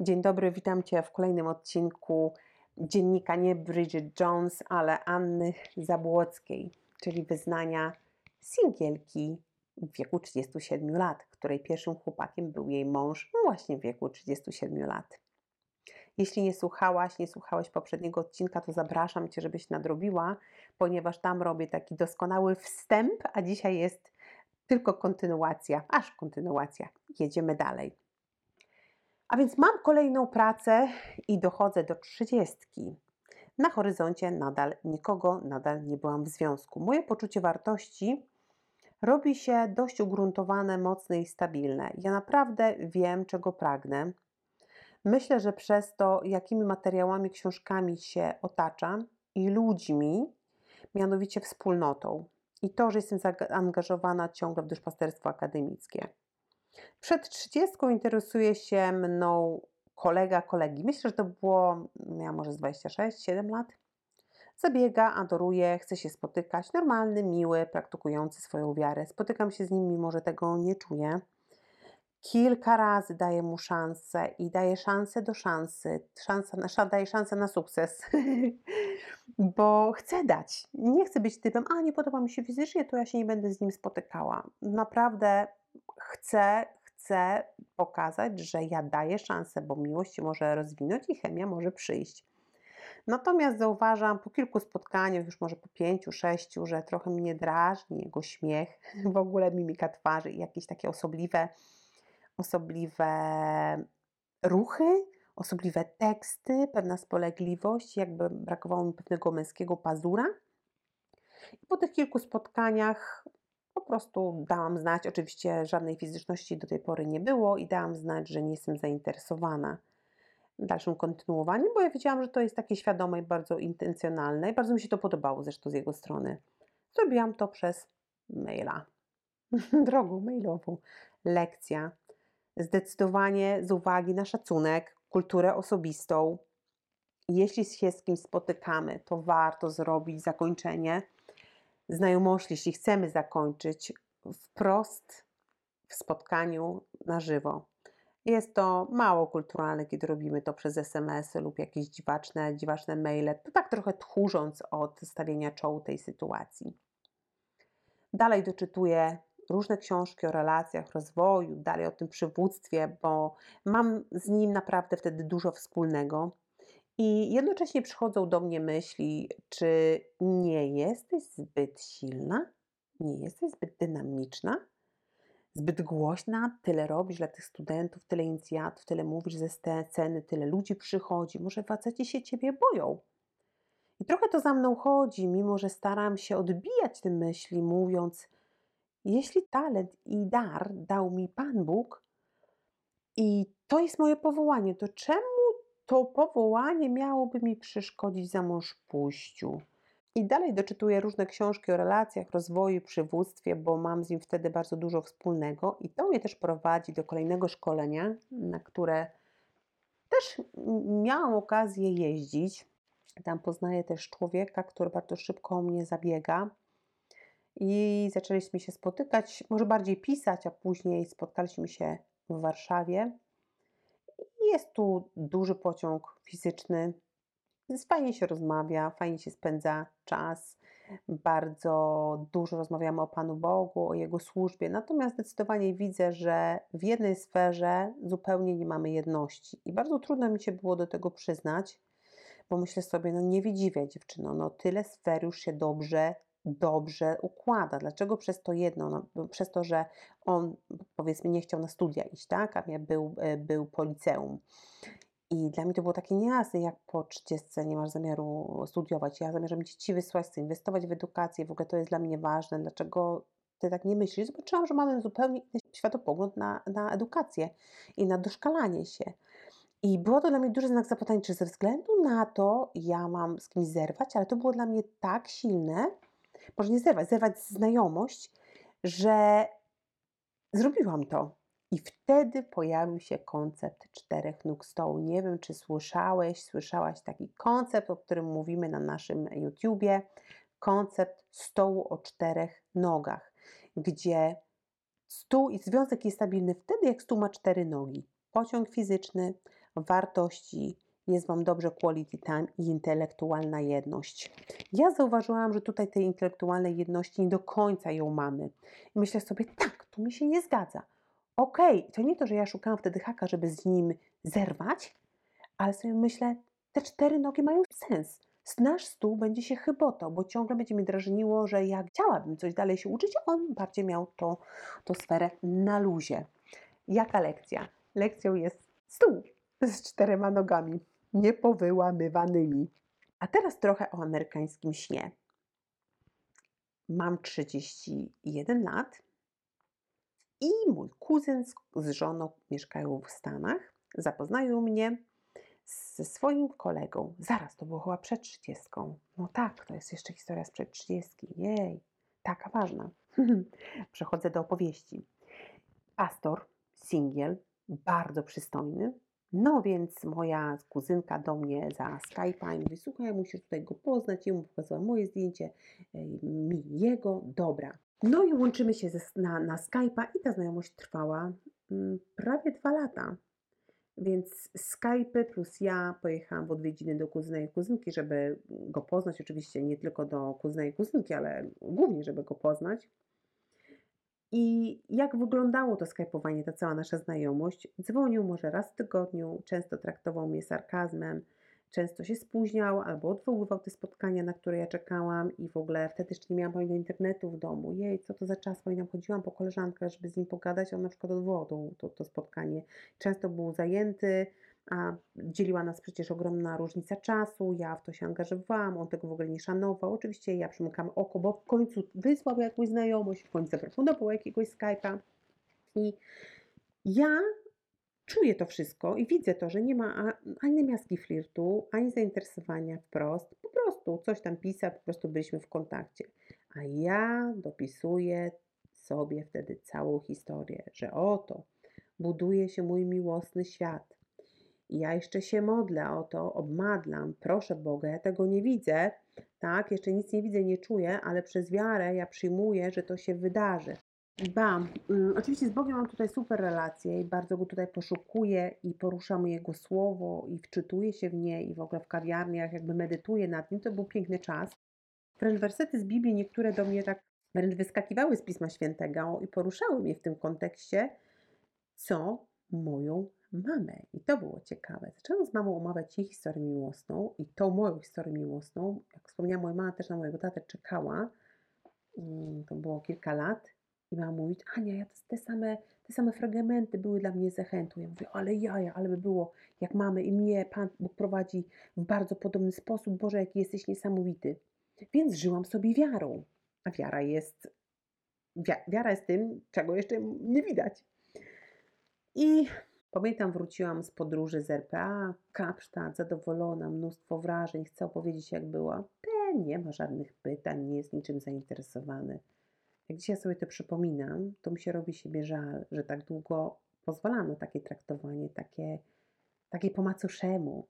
Dzień dobry, witam Cię w kolejnym odcinku dziennika nie Bridget Jones, ale Anny Zabłockiej, czyli wyznania singielki w wieku 37 lat, której pierwszym chłopakiem był jej mąż właśnie w wieku 37 lat. Jeśli nie słuchałaś, nie słuchałeś poprzedniego odcinka, to zapraszam Cię, żebyś nadrobiła, ponieważ tam robię taki doskonały wstęp, a dzisiaj jest tylko kontynuacja, aż kontynuacja. Jedziemy dalej. A więc mam kolejną pracę i dochodzę do trzydziestki. Na horyzoncie nadal nikogo, nadal nie byłam w związku. Moje poczucie wartości robi się dość ugruntowane, mocne i stabilne. Ja naprawdę wiem, czego pragnę. Myślę, że przez to, jakimi materiałami, książkami się otaczam i ludźmi, mianowicie wspólnotą, i to, że jestem zaangażowana ciągle w duszpasterstwo akademickie. Przed 30 interesuje się mną kolega kolegi. Myślę, że to było, miała może z 26, 7 lat. Zabiega, adoruje, chce się spotykać. Normalny, miły, praktykujący swoją wiarę. Spotykam się z nim, mimo że tego nie czuję. Kilka razy daję mu szansę i daję szansę do szansy. Szansa, daję szansę na sukces, bo chcę dać. Nie chcę być typem, a nie podoba mi się fizycznie, to ja się nie będę z nim spotykała. Naprawdę chcę, chcę pokazać, że ja daję szansę, bo miłość się może rozwinąć i chemia może przyjść. Natomiast zauważam po kilku spotkaniach, już może po pięciu, sześciu, że trochę mnie drażni jego śmiech, w ogóle mimika twarzy i jakieś takie osobliwe, osobliwe ruchy, osobliwe teksty, pewna spolegliwość, jakby brakowało mi pewnego męskiego pazura. I po tych kilku spotkaniach po prostu dałam znać, oczywiście żadnej fizyczności do tej pory nie było i dałam znać, że nie jestem zainteresowana dalszym kontynuowaniem, bo ja wiedziałam, że to jest takie świadome i bardzo intencjonalne i bardzo mi się to podobało zresztą z jego strony. Zrobiłam to przez maila, drogą mailową. Lekcja. Zdecydowanie z uwagi na szacunek, kulturę osobistą. Jeśli się z kimś spotykamy, to warto zrobić zakończenie znajomości, jeśli chcemy zakończyć wprost w spotkaniu na żywo. Jest to mało kulturalne, kiedy robimy to przez SMS-y lub jakieś dziwaczne, dziwaczne maile, to tak trochę tchórząc od stawienia czołu tej sytuacji. Dalej doczytuję różne książki o relacjach, rozwoju, dalej o tym przywództwie, bo mam z nim naprawdę wtedy dużo wspólnego. I jednocześnie przychodzą do mnie myśli, czy nie jesteś zbyt silna, nie jesteś zbyt dynamiczna, zbyt głośna, tyle robisz dla tych studentów, tyle inicjatów, tyle mówisz ze sceny, tyle ludzi przychodzi, może faceci się ciebie boją. I trochę to za mną chodzi, mimo że staram się odbijać te myśli, mówiąc: Jeśli talent i dar dał mi Pan Bóg i to jest moje powołanie, to czemu to powołanie miałoby mi przeszkodzić za mąż pójściu. I dalej doczytuję różne książki o relacjach, rozwoju, przywództwie, bo mam z nim wtedy bardzo dużo wspólnego i to mnie też prowadzi do kolejnego szkolenia, na które też miałam okazję jeździć. Tam poznaję też człowieka, który bardzo szybko o mnie zabiega. I zaczęliśmy się spotykać, może bardziej pisać, a później spotkaliśmy się w Warszawie. Jest tu duży pociąg fizyczny. Fajnie się rozmawia, fajnie się spędza czas. Bardzo dużo rozmawiamy o Panu Bogu, o Jego służbie. Natomiast zdecydowanie widzę, że w jednej sferze zupełnie nie mamy jedności. I bardzo trudno mi się było do tego przyznać, bo myślę sobie, no nie dziwię dziewczyno, no tyle sfer już się dobrze dobrze układa. Dlaczego przez to jedno? No, przez to, że on powiedzmy nie chciał na studia iść, tak? A ja był, e, był po liceum. I dla mnie to było takie niejasne, jak po 30 nie masz zamiaru studiować. Ja zamierzam dzieci wysłać, chcę inwestować w edukację, w ogóle to jest dla mnie ważne. Dlaczego ty tak nie myślisz? Zobaczyłam, że mamy zupełnie inny światopogląd na, na edukację i na doszkalanie się. I było to dla mnie duży znak zapytania, czy ze względu na to ja mam z kimś zerwać, ale to było dla mnie tak silne, może nie zerwać, zerwać znajomość, że zrobiłam to. I wtedy pojawił się koncept czterech nóg stołu. Nie wiem, czy słyszałeś, słyszałaś taki koncept, o którym mówimy na naszym YouTubie. Koncept stołu o czterech nogach, gdzie stół i związek jest stabilny wtedy, jak stół ma cztery nogi. Pociąg fizyczny, wartości, jest Wam dobrze quality time i intelektualna jedność. Ja zauważyłam, że tutaj tej intelektualnej jedności nie do końca ją mamy. I myślę sobie, tak, tu mi się nie zgadza. Okej, okay, to nie to, że ja szukałam wtedy haka, żeby z nim zerwać, ale sobie myślę, te cztery nogi mają sens. Nasz stół będzie się chybotał, bo ciągle będzie mi drażniło, że ja chciałabym coś dalej się uczyć, on bardziej miał to, to sferę na luzie. Jaka lekcja? Lekcją jest stół z czterema nogami, niepowyłamywanymi. A teraz trochę o amerykańskim śnie. Mam 31 lat i mój kuzyn z, żoną mieszkają w Stanach. Zapoznają mnie ze swoim kolegą. Zaraz, to było chyba przed 30. No tak, to jest jeszcze historia sprzed 30. Jej, taka ważna. Przechodzę do opowieści. Pastor, singiel, bardzo przystojny. No więc moja kuzynka do mnie za Skype'a i mówi, słuchaj, musisz tutaj go poznać. Jemu pokazała moje zdjęcie, mi jego, dobra. No i łączymy się ze, na, na Skype'a i ta znajomość trwała mm, prawie dwa lata. Więc Skype plus ja pojechałam w odwiedziny do kuzyna i kuzynki, żeby go poznać. Oczywiście nie tylko do kuzyna i kuzynki, ale głównie, żeby go poznać. I jak wyglądało to skajpowanie, ta cała nasza znajomość? Dzwonił może raz w tygodniu, często traktował mnie sarkazmem, często się spóźniał albo odwoływał te spotkania, na które ja czekałam i w ogóle wtedy jeszcze nie miałam pamiętam internetu w domu. Jej, co to za czas? Pamiętam, chodziłam po koleżankach, żeby z nim pogadać, on na przykład odwołał to, to, to spotkanie. Często był zajęty, a dzieliła nas przecież ogromna różnica czasu, ja w to się angażowałam, on tego w ogóle nie szanował. Oczywiście ja przymykam oko, bo w końcu wysłał jakąś znajomość, w końcu zaproponował jakiegoś Skype'a i ja czuję to wszystko i widzę to, że nie ma ani miaski flirtu, ani zainteresowania wprost. Po prostu coś tam pisał, po prostu byliśmy w kontakcie. A ja dopisuję sobie wtedy całą historię, że oto buduje się mój miłosny świat. I ja jeszcze się modlę o to, obmadlam, proszę Boga, ja tego nie widzę, tak, jeszcze nic nie widzę, nie czuję, ale przez wiarę ja przyjmuję, że to się wydarzy. Ba, y, oczywiście z Bogiem mam tutaj super relacje i bardzo go tutaj poszukuję i poruszam Jego słowo i wczytuję się w nie i w ogóle w kawiarniach jakby medytuję nad nim. To był piękny czas. Wręcz wersety z Biblii niektóre do mnie tak wręcz wyskakiwały z Pisma Świętego i poruszały mnie w tym kontekście, co moją mamę. I to było ciekawe. Zaczęłam z mamą omawiać jej historię miłosną i tą moją historię miłosną. Jak wspomniałam, moja mama też na mojego tatę czekała. Mm, to było kilka lat i mama mówi, Ania, ja te same, te same fragmenty były dla mnie zachętą. Ja mówię, ale jaja, ale by było, jak mamy i mnie Pan Bóg prowadzi w bardzo podobny sposób. Boże, jaki jesteś niesamowity. Więc żyłam sobie wiarą. A wiara jest, wiara jest tym, czego jeszcze nie widać. I pamiętam, wróciłam z podróży z RPA, Kapsztad, zadowolona, mnóstwo wrażeń, chcę opowiedzieć jak była. Ten nie ma żadnych pytań, nie jest niczym zainteresowany. Jak dzisiaj sobie to przypominam, to mi się robi siebie żal, że tak długo pozwalano takie traktowanie, takie, takie po macoszemu,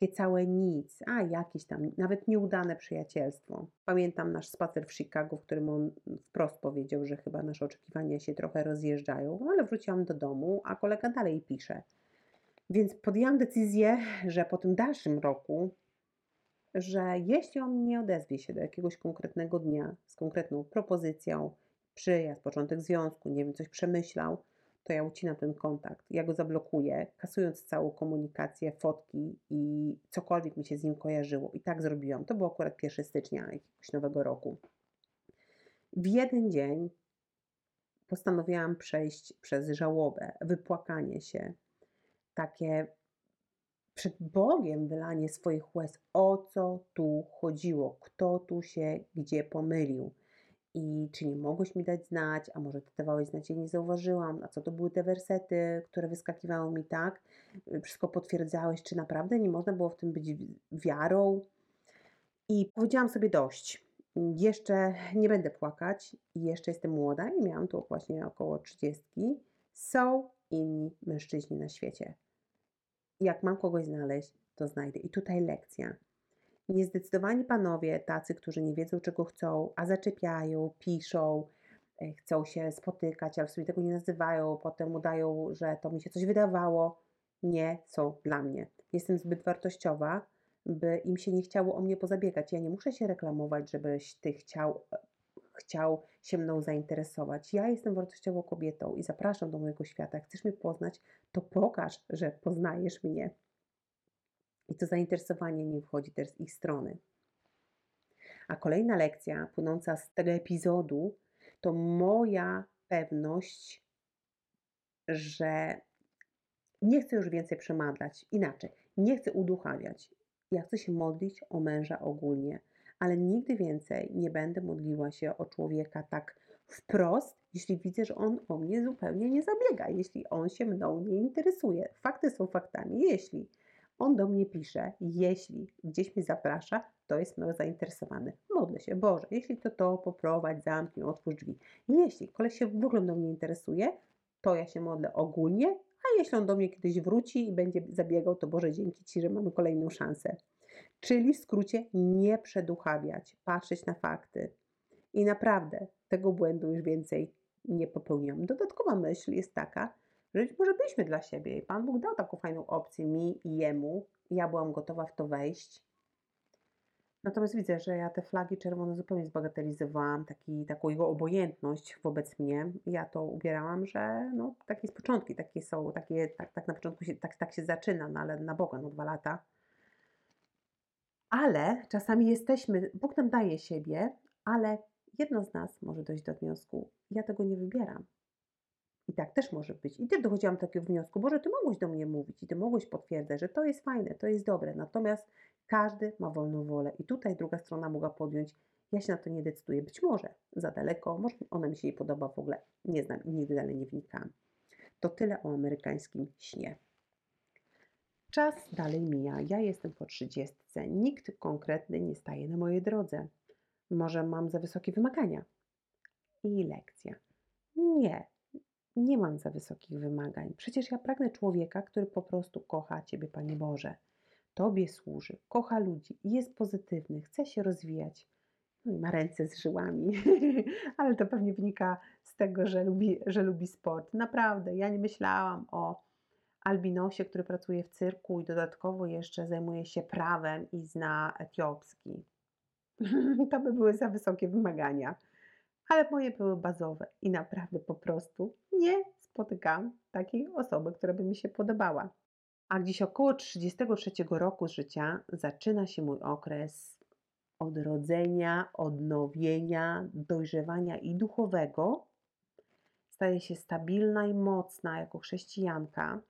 takie całe nic, a jakieś tam, nawet nieudane przyjacielstwo. Pamiętam nasz spacer w Chicago, w którym on wprost powiedział, że chyba nasze oczekiwania się trochę rozjeżdżają, ale wróciłam do domu, a kolega dalej pisze. Więc podjęłam decyzję, że po tym dalszym roku że jeśli on nie odezwie się do jakiegoś konkretnego dnia z konkretną propozycją, przyjazd, początek związku, nie wiem, coś przemyślał, to ja ucinam ten kontakt, ja go zablokuję, kasując całą komunikację, fotki i cokolwiek mi się z nim kojarzyło. I tak zrobiłam. To było akurat 1 stycznia jakiegoś nowego roku. W jeden dzień postanowiłam przejść przez żałobę, wypłakanie się, takie przed Bogiem wylanie swoich łez, o co tu chodziło, kto tu się gdzie pomylił. I czy nie mogłeś mi dać znać, a może ty dawałeś znać, ja nie zauważyłam, a co to były te wersety, które wyskakiwały mi tak? Wszystko potwierdzałeś, czy naprawdę nie można było w tym być wiarą? I powiedziałam sobie dość. Jeszcze nie będę płakać jeszcze jestem młoda i miałam tu właśnie około 30. Są inni mężczyźni na świecie jak mam kogoś znaleźć, to znajdę. I tutaj lekcja. Niezdecydowani panowie, tacy, którzy nie wiedzą, czego chcą, a zaczepiają, piszą, e, chcą się spotykać, ale w sobie tego nie nazywają, potem udają, że to mi się coś wydawało. nie są dla mnie. Jestem zbyt wartościowa, by im się nie chciało o mnie pozabiegać. Ja nie muszę się reklamować, żebyś ty chciał, chciał się mną zainteresować. Ja jestem wartościową kobietą i zapraszam do mojego świata. Chcesz mnie poznać, to pokaż, że poznajesz mnie. I to zainteresowanie nie wchodzi też z ich strony. A kolejna lekcja płynąca z tego epizodu to moja pewność, że nie chcę już więcej przemadlać. Inaczej, nie chcę uduchawiać. Ja chcę się modlić o męża ogólnie, ale nigdy więcej nie będę modliła się o człowieka tak wprost, jeśli widzę, że on o mnie zupełnie nie zabiega, jeśli on się mną nie interesuje. Fakty są faktami. Jeśli on do mnie pisze, jeśli gdzieś mnie zaprasza, to jest zainteresowany. Modlę się, Boże, jeśli to to, poprowadź, zamknij, otwórz drzwi. Jeśli koleś się w ogóle mną nie interesuje, to ja się modlę ogólnie, a jeśli on do mnie kiedyś wróci i będzie zabiegał, to Boże, dzięki Ci, że mamy kolejną szansę. Czyli w skrócie nie przeduchawiać, patrzeć na fakty. I naprawdę tego błędu już więcej nie popełniam. Dodatkowa myśl jest taka, że może byliśmy dla siebie i Pan Bóg dał taką fajną opcję mi i jemu. I ja byłam gotowa w to wejść. Natomiast widzę, że ja te flagi czerwone zupełnie zbagatelizowałam, taki, taką jego obojętność wobec mnie. Ja to ubierałam, że no, takie z początki, takie są, takie, tak, tak na początku się, tak, tak się zaczyna, no ale na Boga, no dwa lata. Ale czasami jesteśmy, Bóg nam daje siebie, ale jedno z nas może dojść do wniosku, ja tego nie wybieram. I tak też może być. I też dochodziłam do takiego wniosku, Boże, Ty mogłeś do mnie mówić i Ty mogłeś potwierdzać, że to jest fajne, to jest dobre. Natomiast każdy ma wolną wolę i tutaj druga strona mogła podjąć, ja się na to nie decyduję. Być może za daleko, może ona mi się nie podoba w ogóle, nie znam i nigdy dalej nie wnikałam. To tyle o amerykańskim śnie. Czas dalej mija, ja jestem po trzydziestce, nikt konkretny nie staje na mojej drodze. Może mam za wysokie wymagania? I lekcja. Nie, nie mam za wysokich wymagań. Przecież ja pragnę człowieka, który po prostu kocha Ciebie, Panie Boże. Tobie służy, kocha ludzi, jest pozytywny, chce się rozwijać. No i ma ręce z żyłami, ale to pewnie wynika z tego, że lubi, że lubi sport. Naprawdę, ja nie myślałam o albinosie, który pracuje w cyrku i dodatkowo jeszcze zajmuje się prawem i zna etiopski. to by były za wysokie wymagania ale moje były bazowe i naprawdę po prostu nie spotykam takiej osoby, która by mi się podobała. A gdzieś około 33 roku życia zaczyna się mój okres odrodzenia, odnowienia, dojrzewania i duchowego. Staję się stabilna i mocna jako chrześcijanka,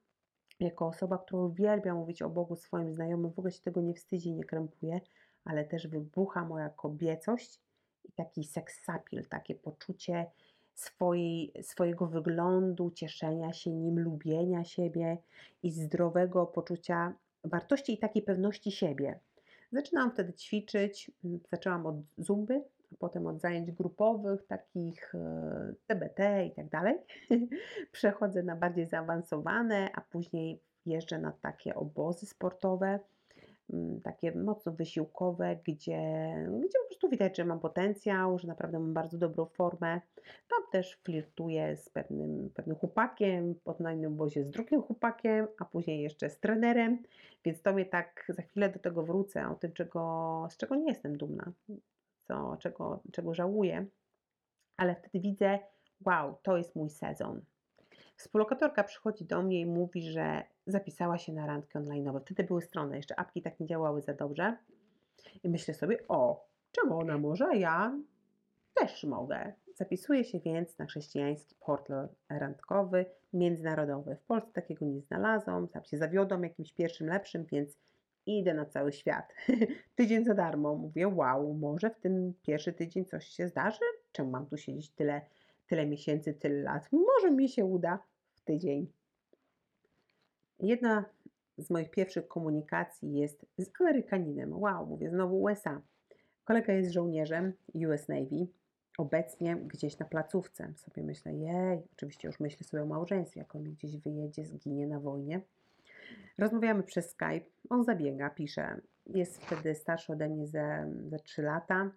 jako osoba, która uwielbia mówić o Bogu swoim znajomym, w ogóle się tego nie wstydzi, nie krępuje, ale też wybucha moja kobiecość taki seksapil, takie poczucie swojej, swojego wyglądu, cieszenia się nim, lubienia siebie i zdrowego poczucia wartości i takiej pewności siebie. Zaczynałam wtedy ćwiczyć, mm, zaczęłam od zumby, potem od zajęć grupowych, takich TBT e, i tak dalej. Przechodzę na bardziej zaawansowane, a później jeżdżę na takie obozy sportowe takie mocno wysiłkowe, gdzie, gdzie po prostu widać, że mam potencjał, że naprawdę mam bardzo dobrą formę. Tam też flirtuję z pewnym, pewnym chłopakiem, pod na innym obozie z drugim chłopakiem, a później jeszcze z trenerem, więc to mnie tak, za chwilę do tego wrócę, o tym, czego, z czego nie jestem dumna, co, czego, czego żałuję, ale wtedy widzę, wow, to jest mój sezon. Współlokatorka przychodzi do mnie i mówi, że zapisała się na randki online. Wtedy były strony, jeszcze apki tak nie działały za dobrze. I myślę sobie, o, czemu ona może, ja też mogę. Zapisuję się więc na chrześcijański portal randkowy międzynarodowy. W Polsce takiego nie znalazłam, tam się zawiodłam jakimś pierwszym lepszym, więc idę na cały świat. tydzień za darmo. Mówię, wow, może w ten pierwszy tydzień coś się zdarzy? Czemu mam tu siedzieć tyle, tyle miesięcy, tyle lat? Może mi się uda w tydzień. Jedna z moich pierwszych komunikacji jest z Amerykaninem. Wow, mówię znowu USA. Kolega jest żołnierzem US Navy, obecnie gdzieś na placówce. Sobie myślę, jej, oczywiście już myślę sobie o małżeństwie, jak on gdzieś wyjedzie, zginie na wojnie. Rozmawiamy przez Skype, on zabiega, pisze. Jest wtedy starszy ode mnie ze, ze 3 lata.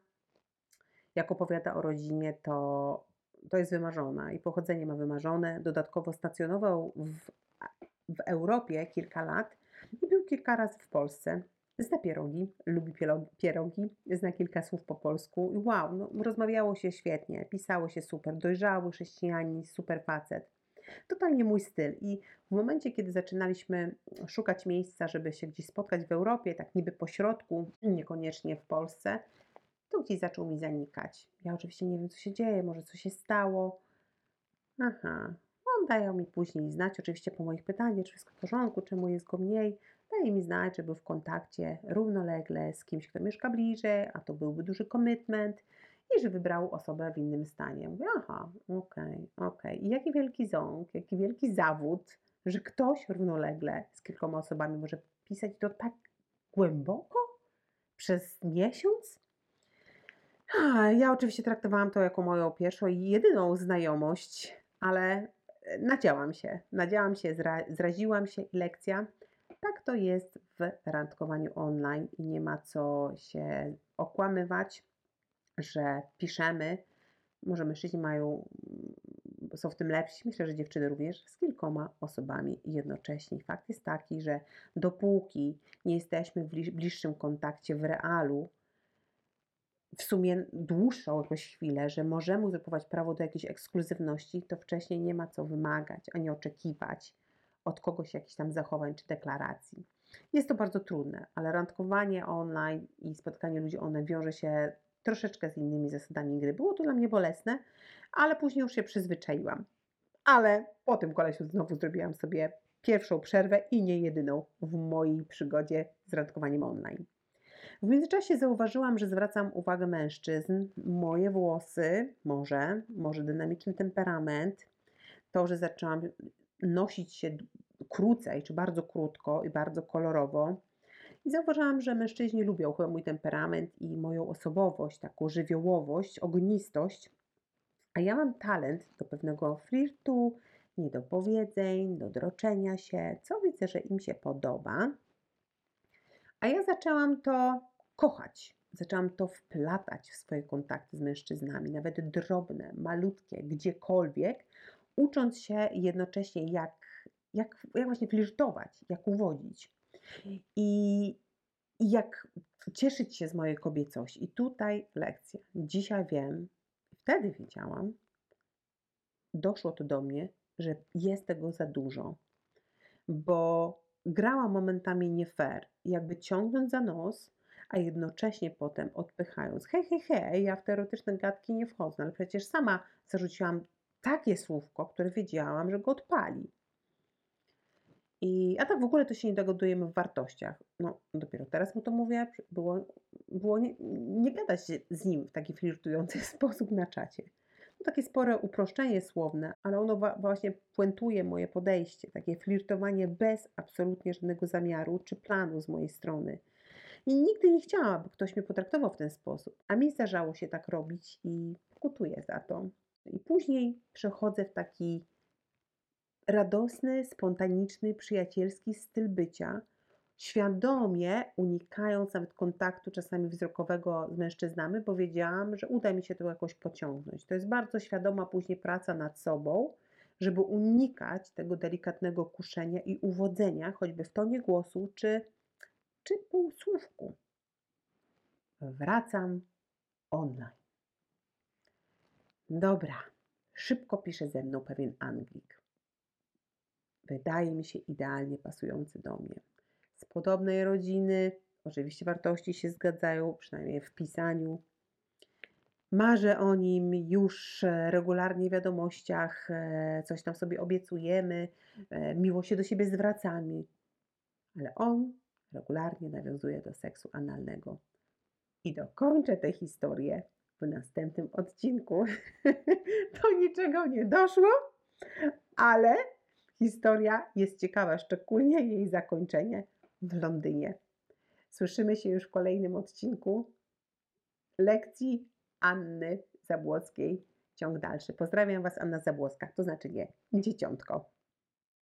Jak opowiada o rodzinie, to, to jest wymarzona i pochodzenie ma wymarzone. Dodatkowo stacjonował w w Europie kilka lat i był kilka razy w Polsce. Zna pierogi, lubi pierogi, zna kilka słów po polsku i wow, no, rozmawiało się świetnie, pisało się super, dojrzały chrześcijanin, super facet. Totalnie mój styl i w momencie, kiedy zaczynaliśmy szukać miejsca, żeby się gdzieś spotkać w Europie, tak niby po środku, niekoniecznie w Polsce, to gdzieś zaczął mi zanikać. Ja oczywiście nie wiem, co się dzieje, może co się stało. Aha, on daje mi później znać, oczywiście po moich pytaniach, czy wszystko w porządku, czemu jest go mniej. Daje mi znać, że był w kontakcie równolegle z kimś, kto mieszka bliżej, a to byłby duży commitment i że wybrał osobę w innym stanie. Mówię, aha, okej, okej. I jaki wielki ząg, jaki wielki zawód, że ktoś równolegle z kilkoma osobami może pisać to tak głęboko przez miesiąc. Ja oczywiście traktowałam to jako moją pierwszą i jedyną znajomość, ale nadziałam się, nadziałam się, zra, zraziłam się i lekcja. Tak to jest w randkowaniu online i nie ma co się okłamywać, że piszemy. Może mężczyźni mają, są w tym lepsi, myślę, że dziewczyny również, z kilkoma osobami jednocześnie. Fakt jest taki, że dopóki nie jesteśmy w bliż- bliższym kontakcie w realu, w sumie dłuższą jakąś chwilę, że możemy uzurpować prawo do jakiejś ekskluzywności, to wcześniej nie ma co wymagać ani oczekiwać od kogoś jakichś tam zachowań czy deklaracji. Jest to bardzo trudne, ale randkowanie online i spotkanie ludzi online wiąże się troszeczkę z innymi zasadami gry. Było to dla mnie bolesne, ale później już się przyzwyczaiłam. Ale po tym kolesiu znowu zrobiłam sobie pierwszą przerwę i nie jedyną w mojej przygodzie z randkowaniem online. W międzyczasie zauważyłam, że zwracam uwagę mężczyzn. Moje włosy, może, może dynamiczny temperament, to, że zaczęłam nosić się krócej, czy bardzo krótko i bardzo kolorowo. I zauważyłam, że mężczyźni lubią chyba mój temperament i moją osobowość, taką żywiołowość, ognistość. A ja mam talent do pewnego flirtu, niedopowiedzeń, do droczenia się, co widzę, że im się podoba. A ja zaczęłam to kochać. Zaczęłam to wplatać w swoje kontakty z mężczyznami, nawet drobne, malutkie, gdziekolwiek, ucząc się jednocześnie, jak, jak, jak właśnie flirtować, jak uwodzić i, i jak cieszyć się z mojej kobiecości. I tutaj lekcja. Dzisiaj wiem, wtedy wiedziałam, doszło to do mnie, że jest tego za dużo, bo grała momentami nie fair, jakby ciągnąc za nos, a jednocześnie potem odpychając. Hej, hej, hej, ja w te erotyczne gadki nie wchodzę, ale przecież sama zarzuciłam takie słówko, które wiedziałam, że go odpali. I, a tak w ogóle to się nie dogadujemy w wartościach. No, dopiero teraz mu to mówię, było, było nie, nie gadać z nim w taki flirtujący sposób na czacie. To takie spore uproszczenie słowne, ale ono wa- właśnie puentuje moje podejście, takie flirtowanie bez absolutnie żadnego zamiaru czy planu z mojej strony. I nigdy nie chciałam, aby ktoś mnie potraktował w ten sposób, a mi zdarzało się tak robić i pokutuję za to. I później przechodzę w taki radosny, spontaniczny, przyjacielski styl bycia, świadomie unikając nawet kontaktu czasami wzrokowego z mężczyznami, bo wiedziałam, że uda mi się to jakoś pociągnąć. To jest bardzo świadoma później praca nad sobą, żeby unikać tego delikatnego kuszenia i uwodzenia, choćby w tonie głosu czy, czy półsłówku. Wracam online. Dobra, szybko pisze ze mną pewien Anglik. Wydaje mi się idealnie pasujący do mnie. Z podobnej rodziny, oczywiście wartości się zgadzają, przynajmniej w pisaniu. Marzę o nim już e, regularnie w wiadomościach, e, coś tam sobie obiecujemy, e, miło się do siebie zwracamy. Ale on regularnie nawiązuje do seksu analnego. I dokończę tę historię w następnym odcinku. Do niczego nie doszło, ale historia jest ciekawa, szczególnie jej zakończenie w Londynie. Słyszymy się już w kolejnym odcinku lekcji Anny Zabłockiej. Ciąg dalszy. Pozdrawiam Was, Anna Zabłocka, to znaczy nie, dzieciątko.